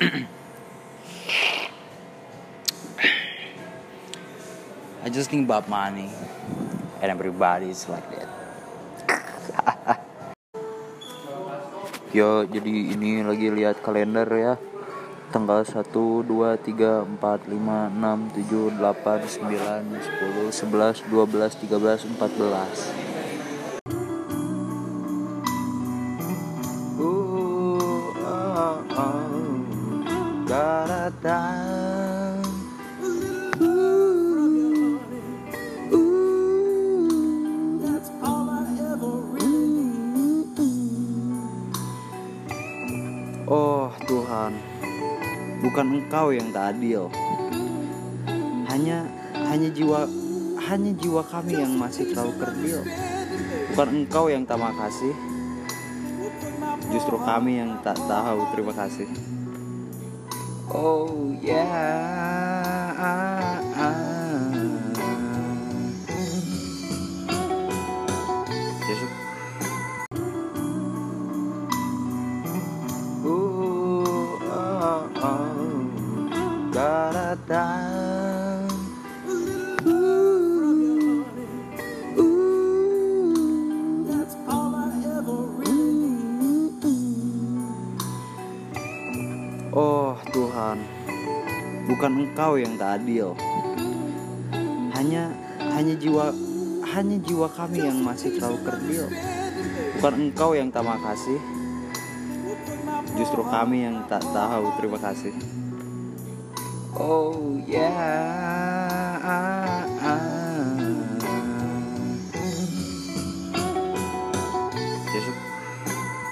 I just think about money, and everybody is like that. Yo, jadi ini lagi lihat kalender ya. Tanggal 1, 2, 3, 4, 5, 6, 7, 8, 9, 10, 11, 12, 13, 14. Ooh. Oh Tuhan, bukan Engkau yang tak adil. Hanya hanya jiwa hanya jiwa kami yang masih terlalu kerdil. Bukan Engkau yang tak makasih. Justru kami yang tak tahu terima kasih. Oh yeah. Yesus. Ooh, oh, oh, da-da-da. Ooh, ooh. Oh Tuhan, bukan Engkau yang tak adil. Hanya hanya jiwa hanya jiwa kami yang masih terlalu kerdil. Bukan Engkau yang tak makasih. Justru kami yang tak tahu terima kasih. Oh yeah.